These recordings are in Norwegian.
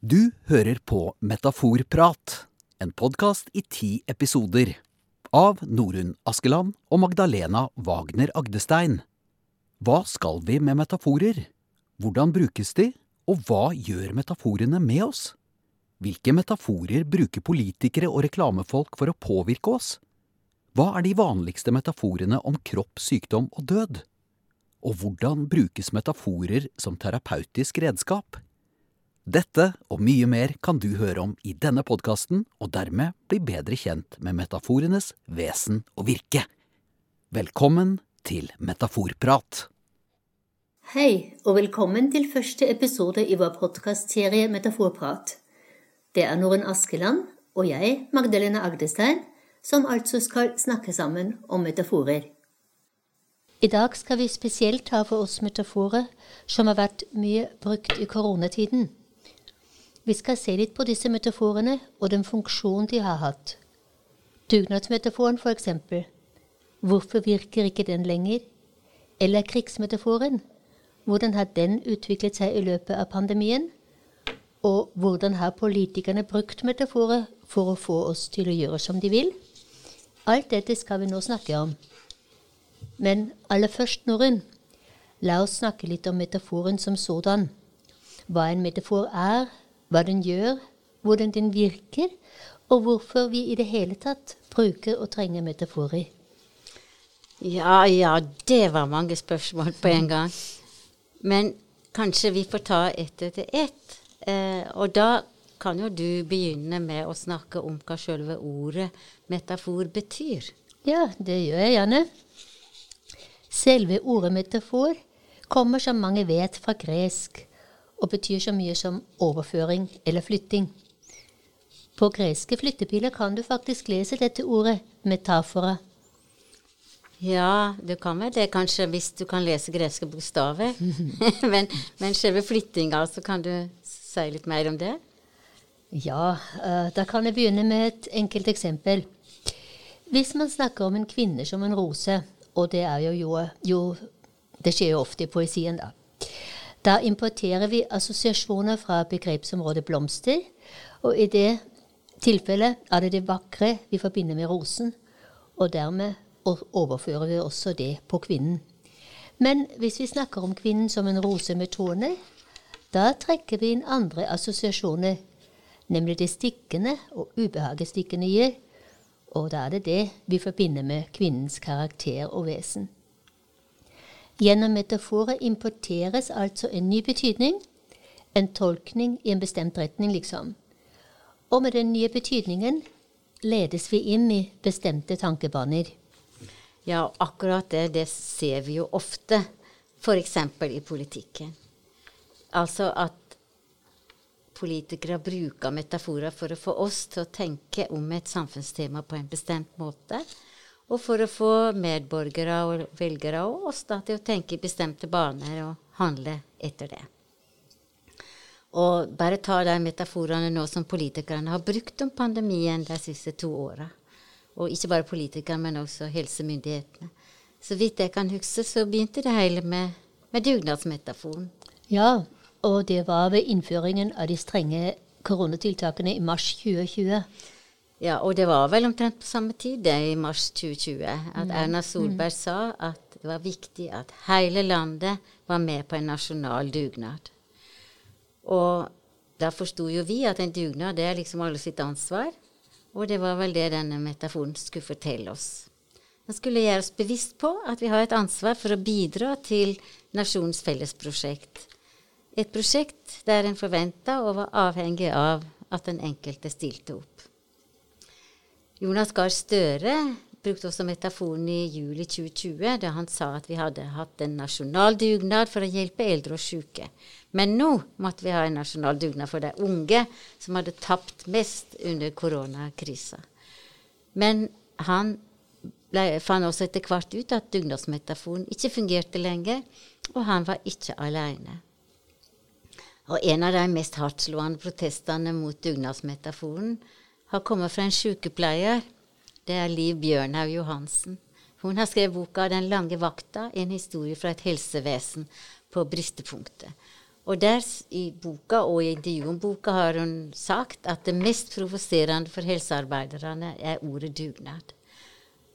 Du hører på Metaforprat, en podkast i ti episoder. Av Norunn Askeland og Magdalena Wagner Agdestein. Hva skal vi med metaforer? Hvordan brukes de, og hva gjør metaforene med oss? Hvilke metaforer bruker politikere og reklamefolk for å påvirke oss? Hva er de vanligste metaforene om kropp, sykdom og død? Og hvordan brukes metaforer som terapeutisk redskap? Dette og mye mer kan du høre om i denne podkasten, og dermed bli bedre kjent med metaforenes vesen og virke. Velkommen til Metaforprat. Hei, og velkommen til første episode i vår podkastserie Metaforprat. Det er Norunn Askeland og jeg, Magdalena Agdestein, som altså skal snakke sammen om metaforer. I dag skal vi spesielt ta for oss metaforer som har vært mye brukt i koronatiden. Vi skal se litt på disse metaforene og den funksjonen de har hatt. Dugnadsmetaforen, for eksempel. Hvorfor virker ikke den lenger? Eller krigsmetaforen. Hvordan har den utviklet seg i løpet av pandemien? Og hvordan har politikerne brukt metaforer for å få oss til å gjøre som de vil? Alt dette skal vi nå snakke om. Men aller først, Norun, la oss snakke litt om metaforen som sådan. Hva en metafor er, hva den gjør, hvordan den virker, og hvorfor vi i det hele tatt bruker og trenger metaforer. Ja, ja, det var mange spørsmål på en gang. Men kanskje vi får ta ett etter ett. Eh, og da kan jo du begynne med å snakke om hva selve ordet metafor betyr. Ja, det gjør jeg gjerne. Selve ordet metafor kommer, som mange vet, fra gresk og betyr så mye som overføring eller flytting. På greske flyttepiler kan du faktisk lese dette ordet metafora. Ja, du kan vel det kanskje hvis du kan lese greske bokstaver. men, men selve flyttinga, så kan du si litt mer om det? Ja, uh, da kan jeg begynne med et enkelt eksempel. Hvis man snakker om en kvinne som en rose, og det er jo, jo, jo Det skjer jo ofte i poesien, da. Da importerer vi assosiasjoner fra begrepsområdet blomster, og i det tilfellet er det det vakre vi forbinder med rosen, og dermed overfører vi også det på kvinnen. Men hvis vi snakker om kvinnen som en rose med tårner, da trekker vi inn andre assosiasjoner, nemlig det stikkende og ubehaget stikkende gir, og da er det det vi forbinder med kvinnens karakter og vesen. Gjennom metaforer importeres altså en ny betydning, en tolkning i en bestemt retning, liksom. Og med den nye betydningen ledes vi inn i bestemte tankebaner. Ja, akkurat det, det ser vi jo ofte, f.eks. i politikken. Altså at politikere bruker metaforer for å få oss til å tenke om et samfunnstema på en bestemt måte. Og for å få medborgere og velgere og oss da, til å tenke i bestemte baner og handle etter det. Og bare ta de metaforene nå som politikerne har brukt om pandemien de siste to åra. Og ikke bare politikere, men også helsemyndighetene. Så vidt jeg kan huske, så begynte det hele med, med dugnadsmetaforen. Ja, og det var ved innføringen av de strenge koronatiltakene i mars 2020. Ja, og det var vel omtrent på samme tid, det, i mars 2020, at mm. Erna Solberg mm. sa at det var viktig at hele landet var med på en nasjonal dugnad. Og da forsto jo vi at en dugnad det er liksom alle sitt ansvar. Og det var vel det denne metaforen skulle fortelle oss. Den skulle gjøre oss bevisst på at vi har et ansvar for å bidra til nasjonens fellesprosjekt. Et prosjekt der en forventa og var avhengig av at den enkelte stilte opp. Jonas Gahr Støre brukte også metaforen i juli 2020, da han sa at vi hadde hatt en nasjonal dugnad for å hjelpe eldre og syke. Men nå måtte vi ha en nasjonal dugnad for de unge, som hadde tapt mest under koronakrisa. Men han ble, fant også etter hvert ut at dugnadsmetaforen ikke fungerte lenger, og han var ikke alene. Og en av de mest hardtslående protestene mot dugnadsmetaforen har kommet fra en sykepleier. Det er Liv Bjørnhaug Johansen. Hun har skrevet boka 'Den lange vakta', en historie fra et helsevesen på bristepunktet. Og der i boka og i intervjuet om boka har hun sagt at det mest provoserende for helsearbeiderne er ordet dugnad.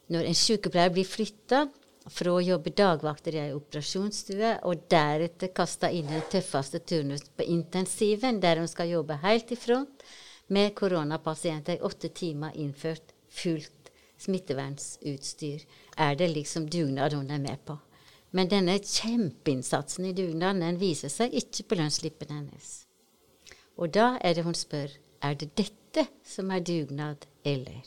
Når en sykepleier blir flytta fra å jobbe dagvakter i ei operasjonsstue, og deretter kasta inn den tøffeste turnus på intensiven, der hun skal jobbe helt i front med koronapasienter i åtte timer innført fullt smittevernsutstyr, er det liksom dugnad hun er med på. Men denne kjempeinnsatsen i dugnaden den viser seg ikke på lønnsslippen hennes. Og da er det hun spør er det dette som er dugnad, eller?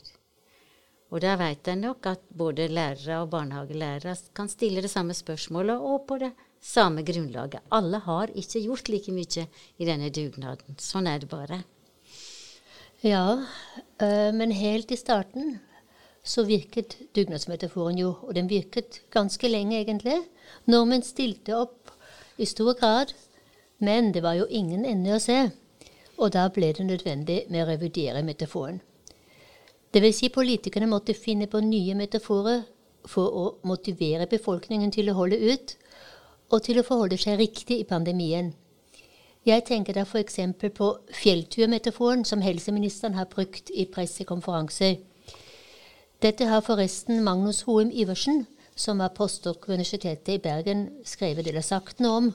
Og da veit en nok at både lærere og barnehagelærere kan stille det samme spørsmålet, og på det samme grunnlaget. Alle har ikke gjort like mye i denne dugnaden. Sånn er det bare. Ja, øh, men helt i starten så virket dugnadsmetaforen jo, og den virket ganske lenge, egentlig. Nordmenn stilte opp i stor grad, men det var jo ingen ende å se. Og da ble det nødvendig med å revidere metaforen. Det vil si politikerne måtte finne på nye metaforer for å motivere befolkningen til å holde ut, og til å forholde seg riktig i pandemien. Jeg tenker da f.eks. på fjellturmetaforen som helseministeren har brukt i pressekonferanser. Dette har forresten Magnus Hoem Iversen, som var postdok ved Universitetet i Bergen, skrevet eller sagt noe om.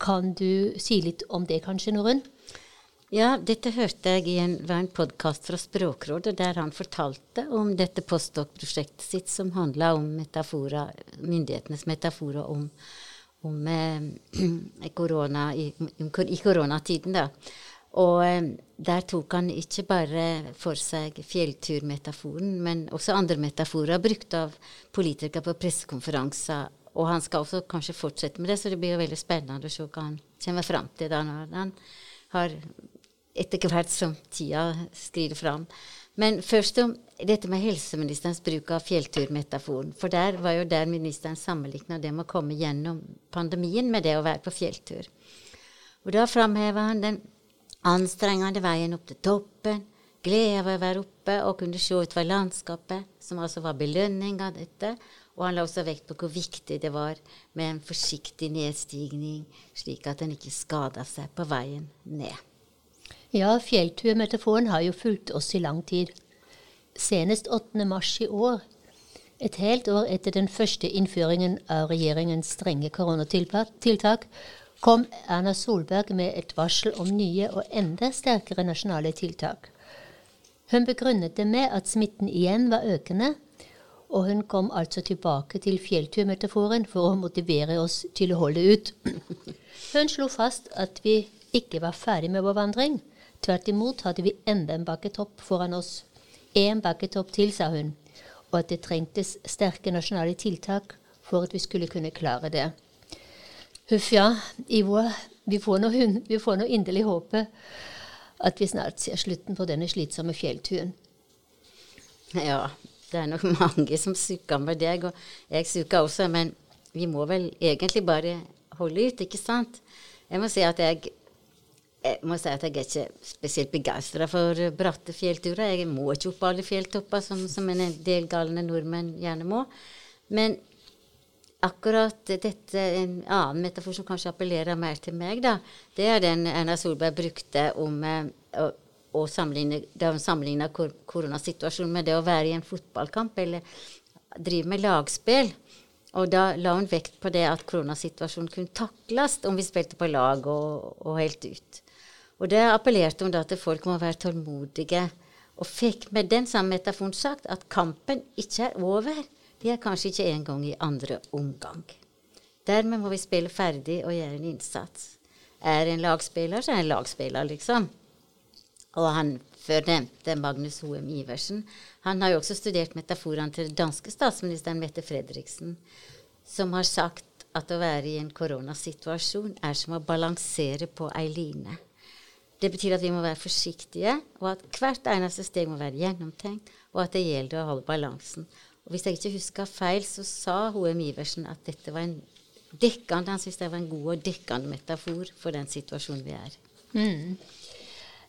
Kan du si litt om det kanskje, Norunn? Ja, dette hørte jeg i en, en podkast fra Språkrådet, der han fortalte om dette postdok-prosjektet sitt som handla om metafora, myndighetenes metaforer om, om eh, korona i, i koronatiden. da. Og eh, der tok han ikke bare for seg fjellturmetaforen, men også andre metaforer brukt av politikere på pressekonferanser. Og han skal også kanskje fortsette med det, så det blir jo veldig spennende å se hva han kommer fram til da når han har etter hvert som tida skrider fram. Men først om dette med helseministerens bruk av fjellturmetaforen. For der var jo der ministeren sammenligna det med å komme gjennom pandemien med det å være på fjelltur. Og da framheva han den anstrengende veien opp til toppen, glede av å være oppe og kunne se utover landskapet, som altså var belønning av dette. Og han la også vekt på hvor viktig det var med en forsiktig nedstigning, slik at en ikke skada seg på veien ned. Ja, fjellturmetaforen har jo fulgt oss i lang tid. Senest 8. mars i år, et helt år etter den første innføringen av regjeringens strenge koronatiltak, kom Erna Solberg med et varsel om nye og enda sterkere nasjonale tiltak. Hun begrunnet det med at smitten igjen var økende, og hun kom altså tilbake til fjellturmetaforen for å motivere oss til å holde ut. Hun slo fast at vi ikke var ferdig med vår vandring. Tvert imot hadde vi enda en bakketopp foran oss. En bakketopp til, sa hun, og at det trengtes sterke nasjonale tiltak for at vi skulle kunne klare det. Huff ja, Ivo, vi får nå, vi får nå inderlig håpe at vi snart ser slutten på denne slitsomme fjellturen. Ja, det er nok mange som sukker med deg, og jeg sukker også, men vi må vel egentlig bare holde ut, ikke sant? Jeg må si at jeg, jeg må si at jeg er ikke spesielt begeistra for bratte fjellturer. Jeg må ikke opp alle fjelltopper, som, som en del galne nordmenn gjerne må. Men akkurat dette, en annen metafor som kanskje appellerer mer til meg, da, det er den Erna Solberg brukte om eh, å, å sammenligne, da hun sammenligna kor koronasituasjonen med det å være i en fotballkamp eller drive med lagspill. Og da la hun vekt på det at koronasituasjonen kunne takles om vi spilte på lag og, og helt ut. Og det appellerte hun da til folk må være tålmodige, og fikk med den samme metaforen sagt at kampen ikke er over. De er kanskje ikke engang i andre omgang. Dermed må vi spille ferdig og gjøre en innsats. Er en lagspiller, så er en lagspiller, liksom. Og han før Magnus Hoem Iversen, han har jo også studert metaforene til danske statsministeren Mette Fredriksen, som har sagt at å være i en koronasituasjon er som å balansere på ei line. Det betyr at vi må være forsiktige, og at hvert eneste steg må være gjennomtenkt, og at det gjelder å holde balansen. Og hvis jeg ikke husker feil, så sa H.M. Iversen at dette var en dekkende Han syntes det var en god og dekkende metafor for den situasjonen vi er. Mm.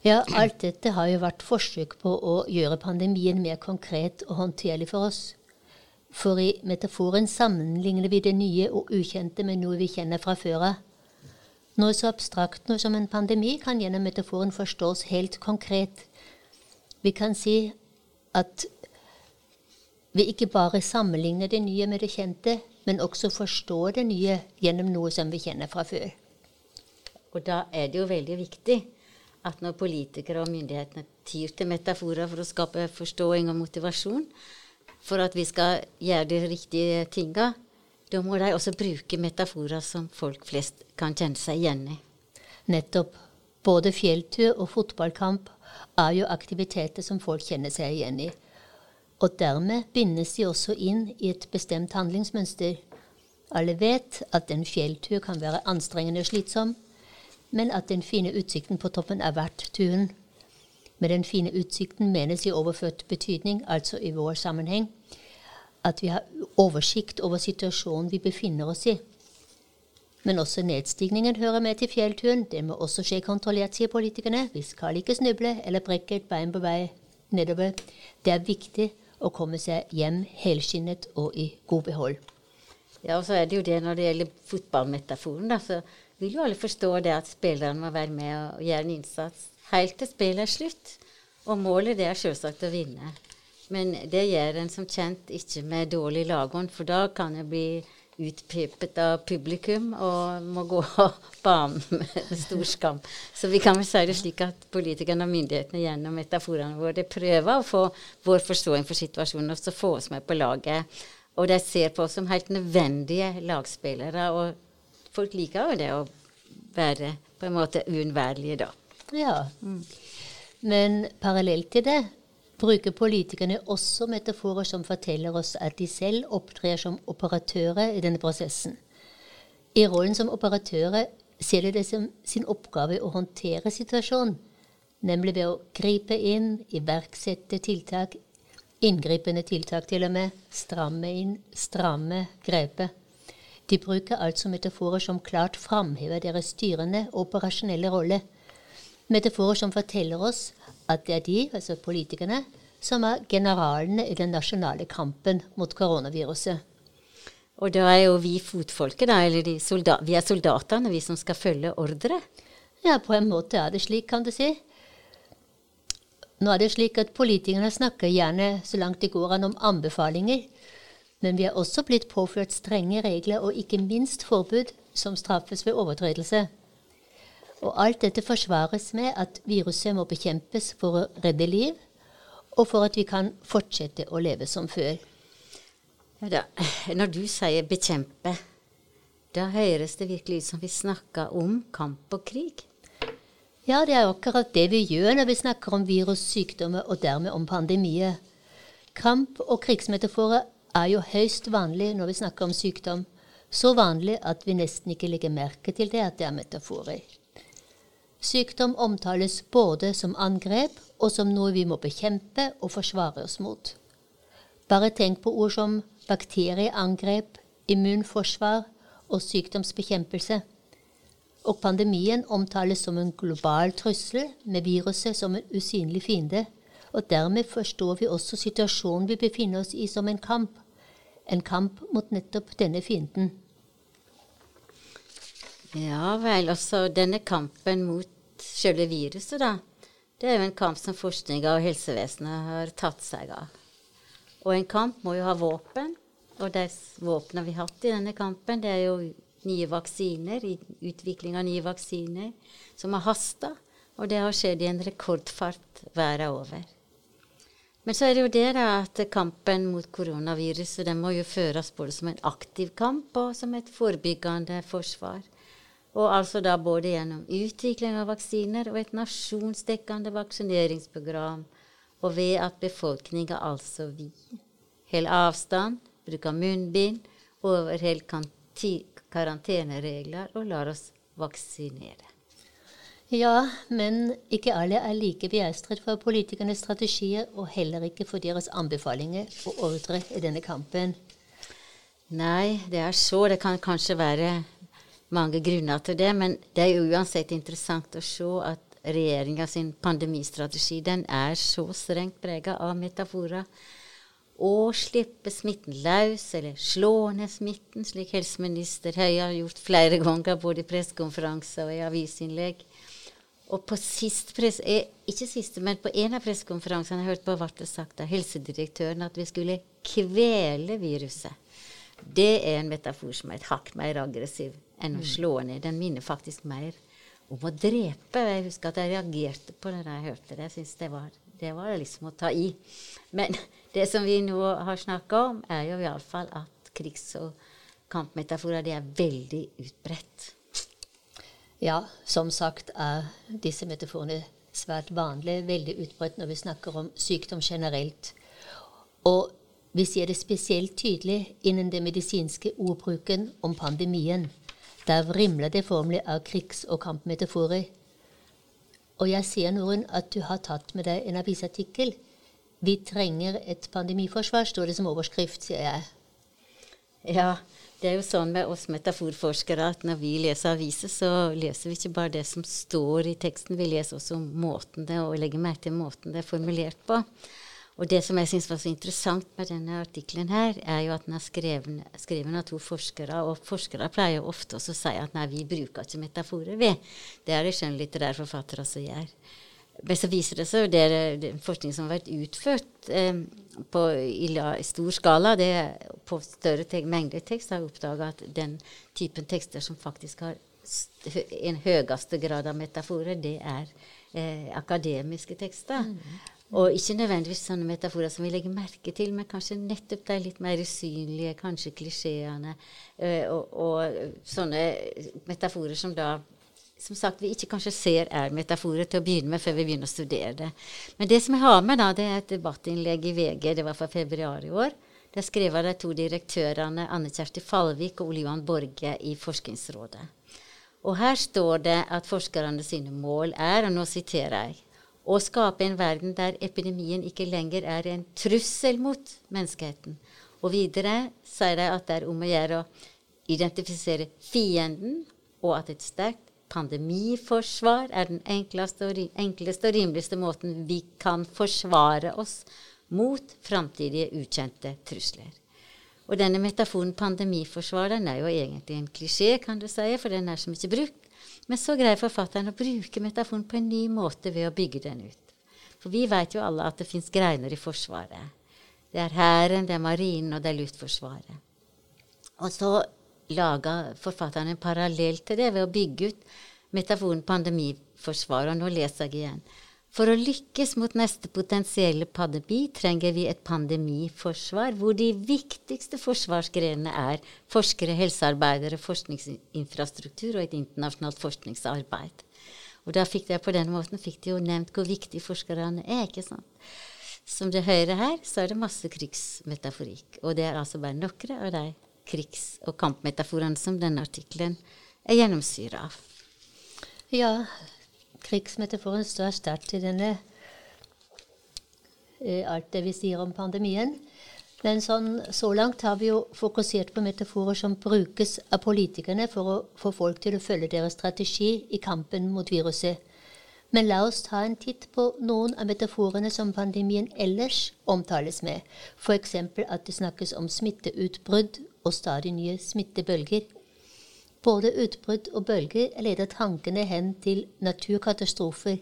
Ja, alt dette har jo vært forsøk på å gjøre pandemien mer konkret og håndterlig for oss. For i metaforen sammenligner vi det nye og ukjente med noe vi kjenner fra før av. Noe så abstrakt noe som en pandemi kan gjennom metaforen forstås helt konkret. Vi kan si at vi ikke bare sammenligner det nye med det kjente, men også forstår det nye gjennom noe som vi kjenner fra før. Og da er det jo veldig viktig at når politikere og myndighetene tyr til metaforer for å skape forståing og motivasjon, for at vi skal gjøre de riktige tinga, da må de også bruke metaforer som folk flest kan kjenne seg igjen i. Nettopp. Både fjelltur og fotballkamp er jo aktiviteter som folk kjenner seg igjen i. Og dermed bindes de også inn i et bestemt handlingsmønster. Alle vet at en fjelltur kan være anstrengende og slitsom, men at den fine utsikten på toppen er verdt turen. Med den fine utsikten menes i overført betydning, altså i vår sammenheng, at vi har oversikt over situasjonen vi befinner oss i. Men også nedstigningen hører med til fjellturen. Det må også skje kontrollert, sier politikerne. Vi skal ikke snuble eller brekke et bein på vei nedover. Det er viktig å komme seg hjem helskinnet og i god behold. Ja, og så er det jo det når det gjelder fotballmetaforen, da, så vil jo alle forstå det at spillerne må være med og gjøre en innsats helt til spillet er slutt. Og målet det er selvsagt å vinne. Men det gjør en som kjent ikke med dårlig lagånd, for da kan en bli utpepet av publikum og må gå av banen med stor skam. Så vi kan vel si det slik at politikerne og myndighetene gjennom metaforene våre prøver å få vår forståing for situasjonen og så få oss med på laget. Og de ser på oss som helt nødvendige lagspillere. Og folk liker jo det å være på en måte uunnværlige da. Ja. Men parallelt til det bruker politikerne også metaforer som forteller oss at de selv opptrer som operatører i denne prosessen. I rollen som operatører ser de det som sin oppgave å håndtere situasjonen, nemlig ved å gripe inn, iverksette tiltak, inngripende tiltak til og med, stramme inn, stramme grepet. De bruker altså metaforer som klart framhever deres styrende og operasjonelle rolle metaforer som forteller oss at det er de, altså politikerne, som er generalene i den nasjonale kampen mot koronaviruset. Og da er jo vi fotfolket, da, eller vi er soldatene, vi som skal følge ordre? Ja, på en måte er det slik, kan du si. Nå er det slik at politikerne snakker gjerne så langt det går an om anbefalinger, men vi er også blitt påført strenge regler og ikke minst forbud som straffes ved overtredelse. Og alt dette forsvares med at viruset må bekjempes for å redde liv, og for at vi kan fortsette å leve som før. Ja, når du sier 'bekjempe', da høres det virkelig ut som vi snakker om kamp og krig. Ja, det er akkurat det vi gjør når vi snakker om virus, sykdommer og dermed om pandemier. Kamp og krigsmetaforer er jo høyst vanlig når vi snakker om sykdom. Så vanlig at vi nesten ikke legger merke til det at det er metaforer. Sykdom omtales både som angrep og som noe vi må bekjempe og forsvare oss mot. Bare tenk på ord som bakterieangrep, immunforsvar og sykdomsbekjempelse. Og pandemien omtales som en global trussel med viruset som en usynlig fiende. Og dermed forstår vi også situasjonen vi befinner oss i som en kamp. En kamp mot nettopp denne fienden. Ja vel. Også denne kampen mot selve viruset, da, det er jo en kamp som forskninga og helsevesenet har tatt seg av. Og en kamp må jo ha våpen. Og de våpnene vi har hatt i denne kampen, det er jo nye vaksiner, utvikling av nye vaksiner, som har hasta. Og det har skjedd i en rekordfart verden over. Men så er det jo det da, at kampen mot koronaviruset den må jo føres både som en aktiv kamp og som et forebyggende forsvar. Og altså da både gjennom utvikling av vaksiner og et nasjonsdekkende vaksineringsprogram, og ved at befolkninga, altså vi, holder avstand, bruker munnbind, overholder karanteneregler og lar oss vaksinere. Ja, men ikke alle er like begeistret for politikernes strategier, og heller ikke for deres anbefalinger og ordre i denne kampen. Nei, det er så. Det kan kanskje være mange grunner til det, men det er jo uansett interessant å se at regjeringa sin pandemistrategi den er så strengt prega av metaforer. Å slippe smitten løs, eller slå ned smitten, slik helseminister Høie har gjort flere ganger, både i pressekonferanser og i avisinnlegg. Og på sist press, eh, ikke siste, men på en av pressekonferansene jeg hørte på, ble det sagt av helsedirektøren at vi skulle kvele viruset. Det er en metafor som er et hakk mer aggressiv enn å mm. slå ned. Den minner faktisk mer om å drepe. Jeg husker at jeg reagerte på det da jeg hørte det. Jeg synes det var, det var liksom å ta i. Men det som vi nå har snakka om, er jo iallfall at krigs- og kampmetaforer det er veldig utbredt. Ja, som sagt er disse metaforene svært vanlige, veldig utbredt når vi snakker om sykdom generelt. Og vi ser det spesielt tydelig innen den medisinske ordbruken om pandemien. Der vrimler det formelig av krigs- og kampmetaforer. Og jeg ser, Norun, at du har tatt med deg en avisartikkel. Vi trenger et pandemiforsvar, står det som overskrift, sier jeg. Ja, det er jo sånn med oss metaforforskere at når vi leser aviser, så leser vi ikke bare det som står i teksten, vi leser også måten det, og legger merke til måten det er formulert på. Og det som jeg syns var så interessant med denne artikkelen her, er jo at den er skrevet, skrevet av to forskere. Og forskere pleier jo ofte også å si at nei, vi bruker ikke metaforer, vi. Det er det skjønnlitterære forfattere også gjør. Men så viser det seg jo det, er forskning som har vært utført eh, på, i, stor skala, det på større te mengder tekst, har oppdaga at den typen tekster som faktisk har en høyeste grad av metaforer, det er eh, akademiske tekster. Mm. Og ikke nødvendigvis sånne metaforer som vi legger merke til, men kanskje nettopp de litt mer usynlige, kanskje klisjeene, uh, og, og, sånne metaforer som da som sagt, vi ikke kanskje ser er metaforer til å begynne med før vi begynner å studere det. Men det som jeg har med, da, det er et debattinnlegg i VG, det var fra februar i år. Det er skrevet av de to direktørene Anne Kjersti Falvik og Ole Johan Borge i Forskningsrådet. Og her står det at forskerne sine mål er, og nå siterer jeg å skape en verden der epidemien ikke lenger er en trussel mot menneskeheten. Og videre sier de at det er om å gjøre å identifisere fienden, og at et sterkt pandemiforsvar er den enkleste og, enkleste og rimeligste måten vi kan forsvare oss mot framtidige ukjente trusler. Og denne metaforen pandemiforsvar den er jo egentlig en klisjé, kan du si, for den er så mye brukt. Men så greier forfatteren å bruke metaforen på en ny måte ved å bygge den ut. For vi vet jo alle at det fins greiner i Forsvaret. Det er Hæren, det er Marinen, og det er Luftforsvaret. Og så laga forfatteren en parallell til det ved å bygge ut metaforen pandemiforsvar. Og nå leser jeg igjen. For å lykkes mot neste potensielle pandemi trenger vi et pandemiforsvar, hvor de viktigste forsvarsgrenene er forskere, helsearbeidere, forskningsinfrastruktur og et internasjonalt forskningsarbeid. Og da fikk de på den måten fikk de jo nevnt hvor viktige forskerne er. ikke sant? Som det hører her, så er det masse krigsmetaforikk. Og det er altså bare noen av de krigs- og kampmetaforene som denne artikkelen er gjennomsyra av. Ja, krigsmetaforen står sterkt i denne eh, alt det vi sier om pandemien. Men sånn, så langt har vi jo fokusert på metaforer som brukes av politikerne for å få folk til å følge deres strategi i kampen mot viruset. Men la oss ta en titt på noen av metaforene som pandemien ellers omtales med, f.eks. at det snakkes om smitteutbrudd og stadig nye smittebølger. Både utbrudd og bølger leder tankene hen til naturkatastrofer.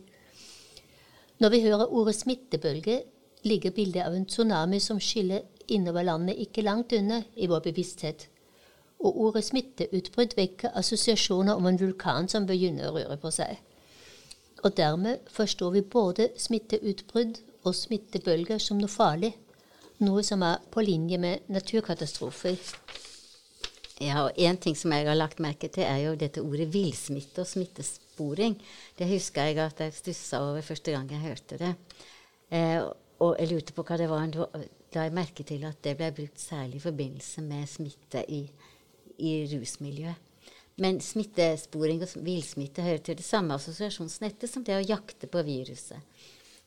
Når vi hører ordet smittebølge, ligger bildet av en tsunami som skyller innover landet ikke langt unna i vår bevissthet. Og ordet smitteutbrudd vekker assosiasjoner om en vulkan som begynner å røre på seg. Og dermed forstår vi både smitteutbrudd og smittebølger som noe farlig, noe som er på linje med naturkatastrofer. Ja, og En ting som jeg har lagt merke til, er jo dette ordet villsmitte og smittesporing. Det husker jeg at jeg stussa over første gang jeg hørte det. Eh, og jeg lurte på hva det var. Da jeg merket til at det ble brukt særlig i forbindelse med smitte i, i rusmiljøet. Men smittesporing og villsmitte hører til det samme assosiasjonsnettet som det å jakte på viruset.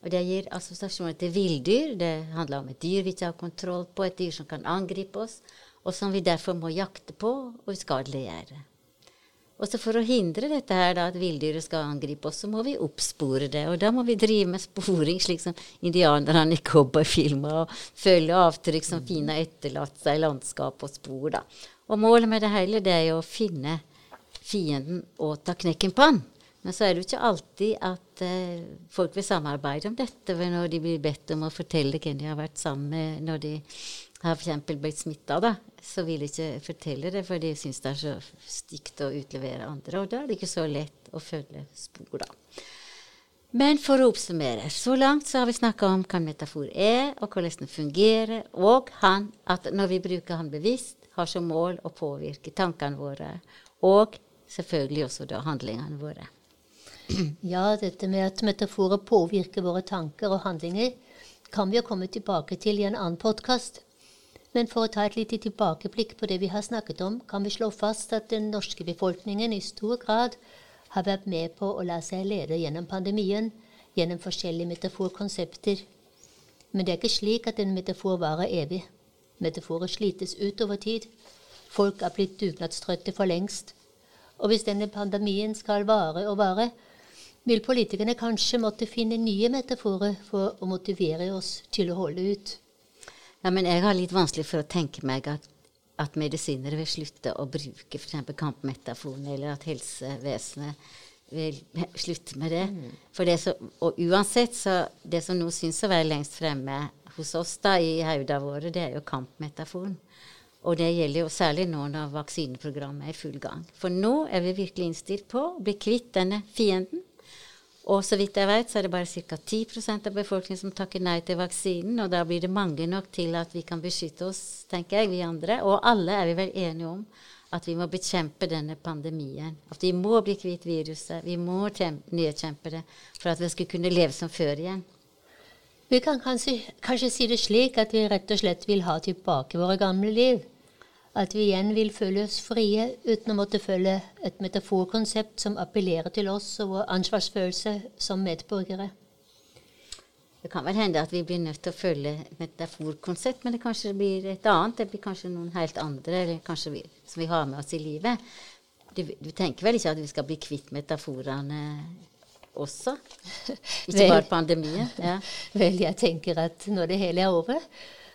Og Det gir assosiasjoner til villdyr. Det handler om et dyr vi ikke har kontroll på, et dyr som kan angripe oss og som vi derfor må jakte på og uskadeliggjøre. Og så For å hindre dette her da, at villdyret skal angripe oss, så må vi oppspore det. Og da må vi drive med sporing, slik som indianerne i cowboyfilmer, og følge avtrykk som fine etterlatt seg i landskap og spor. da. Og Målet med det hele det er jo å finne fienden og ta knekken på han. Men så er det jo ikke alltid at eh, folk vil samarbeide om dette når de blir bedt om å fortelle hvem de har vært sammen med når de har f.eks. blitt smitta. Så vil de ikke fortelle det, for de syns det er så stygt å utlevere andre. Og da er det ikke så lett å følge spor, da. Men for å oppsummere. Så langt så har vi snakka om hva metafor er, og hvordan den fungerer, og han, at når vi bruker han bevisst, har som mål å påvirke tankene våre, og selvfølgelig også da handlingene våre. Ja, dette med at metaforer påvirker våre tanker og handlinger, kan vi jo komme tilbake til i en annen podkast. Men for å ta et lite tilbakeblikk på det vi har snakket om, kan vi slå fast at den norske befolkningen i stor grad har vært med på å la seg lede gjennom pandemien gjennom forskjellige metaforkonsepter. Men det er ikke slik at en metafor varer evig. Metaforer slites ut over tid. Folk er blitt dugnadstrøtte for lengst. Og hvis denne pandemien skal vare og vare, vil politikerne kanskje måtte finne nye metaforer for å motivere oss til å holde ut. Ja, men jeg har litt vanskelig for å tenke meg at, at medisinere vil slutte å bruke f.eks. kampmetaforen, eller at helsevesenet vil slutte med det. Mm. For det så, og uansett, så det som nå syns å være lengst fremme hos oss da, i hauda våre, det er jo kampmetaforen. Og det gjelder jo særlig nå når vaksineprogrammet er i full gang. For nå er vi virkelig innstilt på å bli kvitt denne fienden. Og så vidt jeg vet, så er det bare ca. 10% av befolkningen som takker nei til vaksinen. Og da blir det mange nok til at vi kan beskytte oss, tenker jeg, vi andre. Og alle er vi vel enige om at vi må bekjempe denne pandemien. At vi må bli kvitt viruset. Vi må nedkjempe det for at vi skal kunne leve som før igjen. Vi kan kanskje, kanskje si det slik at vi rett og slett vil ha tilbake våre gamle liv at vi igjen vil føle oss frie uten å måtte følge et metaforkonsept som appellerer til oss og vår ansvarsfølelse som medborgere. Det kan vel hende at vi blir nødt til å følge metaforkonsept, men det kanskje blir et annet. Det blir kanskje noen helt andre eller kanskje vi, som vi har med oss i livet. Du, du, tenker vel ikke at vi skal bli kvitt metaforene også? Ikke bare pandemien? Ja. Vel, jeg tenker at når det hele er over,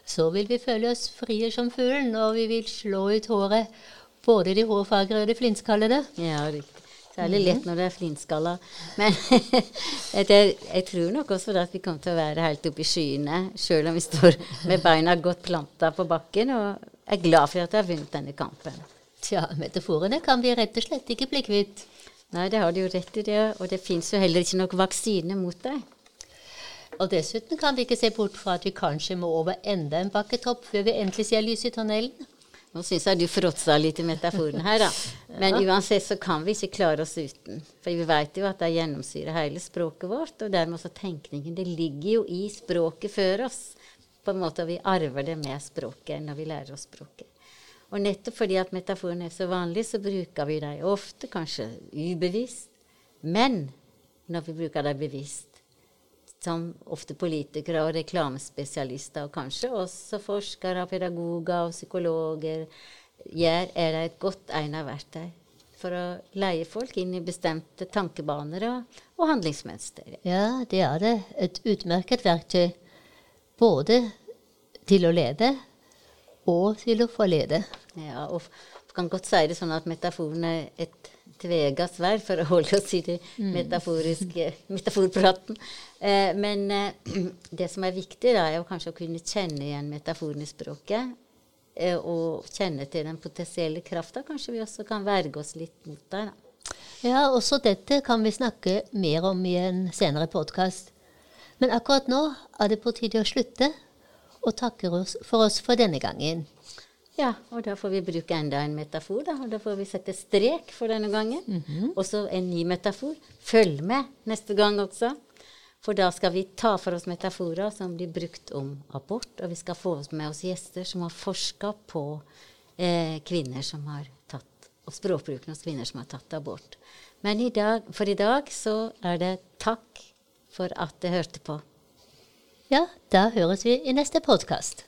så vil vi føle oss frie som fuglen, og vi vil slå ut håret. Både de hårfagre og de flintskallede. Ja, riktig. Særlig lett når det er flintskalla. Men jeg, jeg, tror nok også at vi kommer til å være helt oppe i skyene, sjøl om vi står med beina godt planta på bakken, og er glad for at jeg har vunnet denne kampen. Tja, metaforene kan vi rett og slett ikke bli kvitt. Nei, det har du jo rett i, det. Og det fins jo heller ikke nok vaksine mot deg. Og dessuten kan vi ikke se bort fra at vi kanskje må over enda en bakketopp før vi endelig ser lys i tunnelen. Nå syns jeg du fråtsa litt i metaforen her, da. Men uansett så kan vi ikke klare oss uten. For vi vet jo at det gjennomsyrer hele språket vårt, og dermed også tenkningen. Det ligger jo i språket før oss. På en måte Vi arver det med språket når vi lærer oss språket. Og nettopp fordi at metaforen er så vanlig, så bruker vi dem ofte, kanskje ubevisst. Men når vi bruker dem bevisst, som ofte politikere og reklamespesialister, og kanskje også forskere, pedagoger og psykologer gjør, er det et godt egnet verktøy for å leie folk inn i bestemte tankebaner og, og handlingsmønster. Ja, det er det. Et utmerket verktøy. Både til å lede og til å forlede. Ja, og kan godt si det sånn at metaforen er et tvega sverd, for å holde oss i det mm. metaforiske metaforpraten. Eh, men eh, det som er viktig, da, er kanskje å kunne kjenne igjen metaforen i språket. Eh, og kjenne til den potensielle krafta. Kanskje vi også kan verge oss litt mot. Da. Ja, også dette kan vi snakke mer om i en senere podkast. Men akkurat nå er det på tide å slutte, og takker oss for oss for denne gangen. Ja, og da får vi bruke enda en metafor, da. Og da får vi sette strek for denne gangen. Mm -hmm. Og så en ny metafor. Følg med neste gang også. For da skal vi ta for oss metaforer som blir brukt om abort. Og vi skal få med oss gjester som har forska på eh, kvinner som har tatt Og språkbruken hos kvinner som har tatt abort. Men i dag, for i dag så er det takk for at dere hørte på. Ja, da høres vi i neste podkast.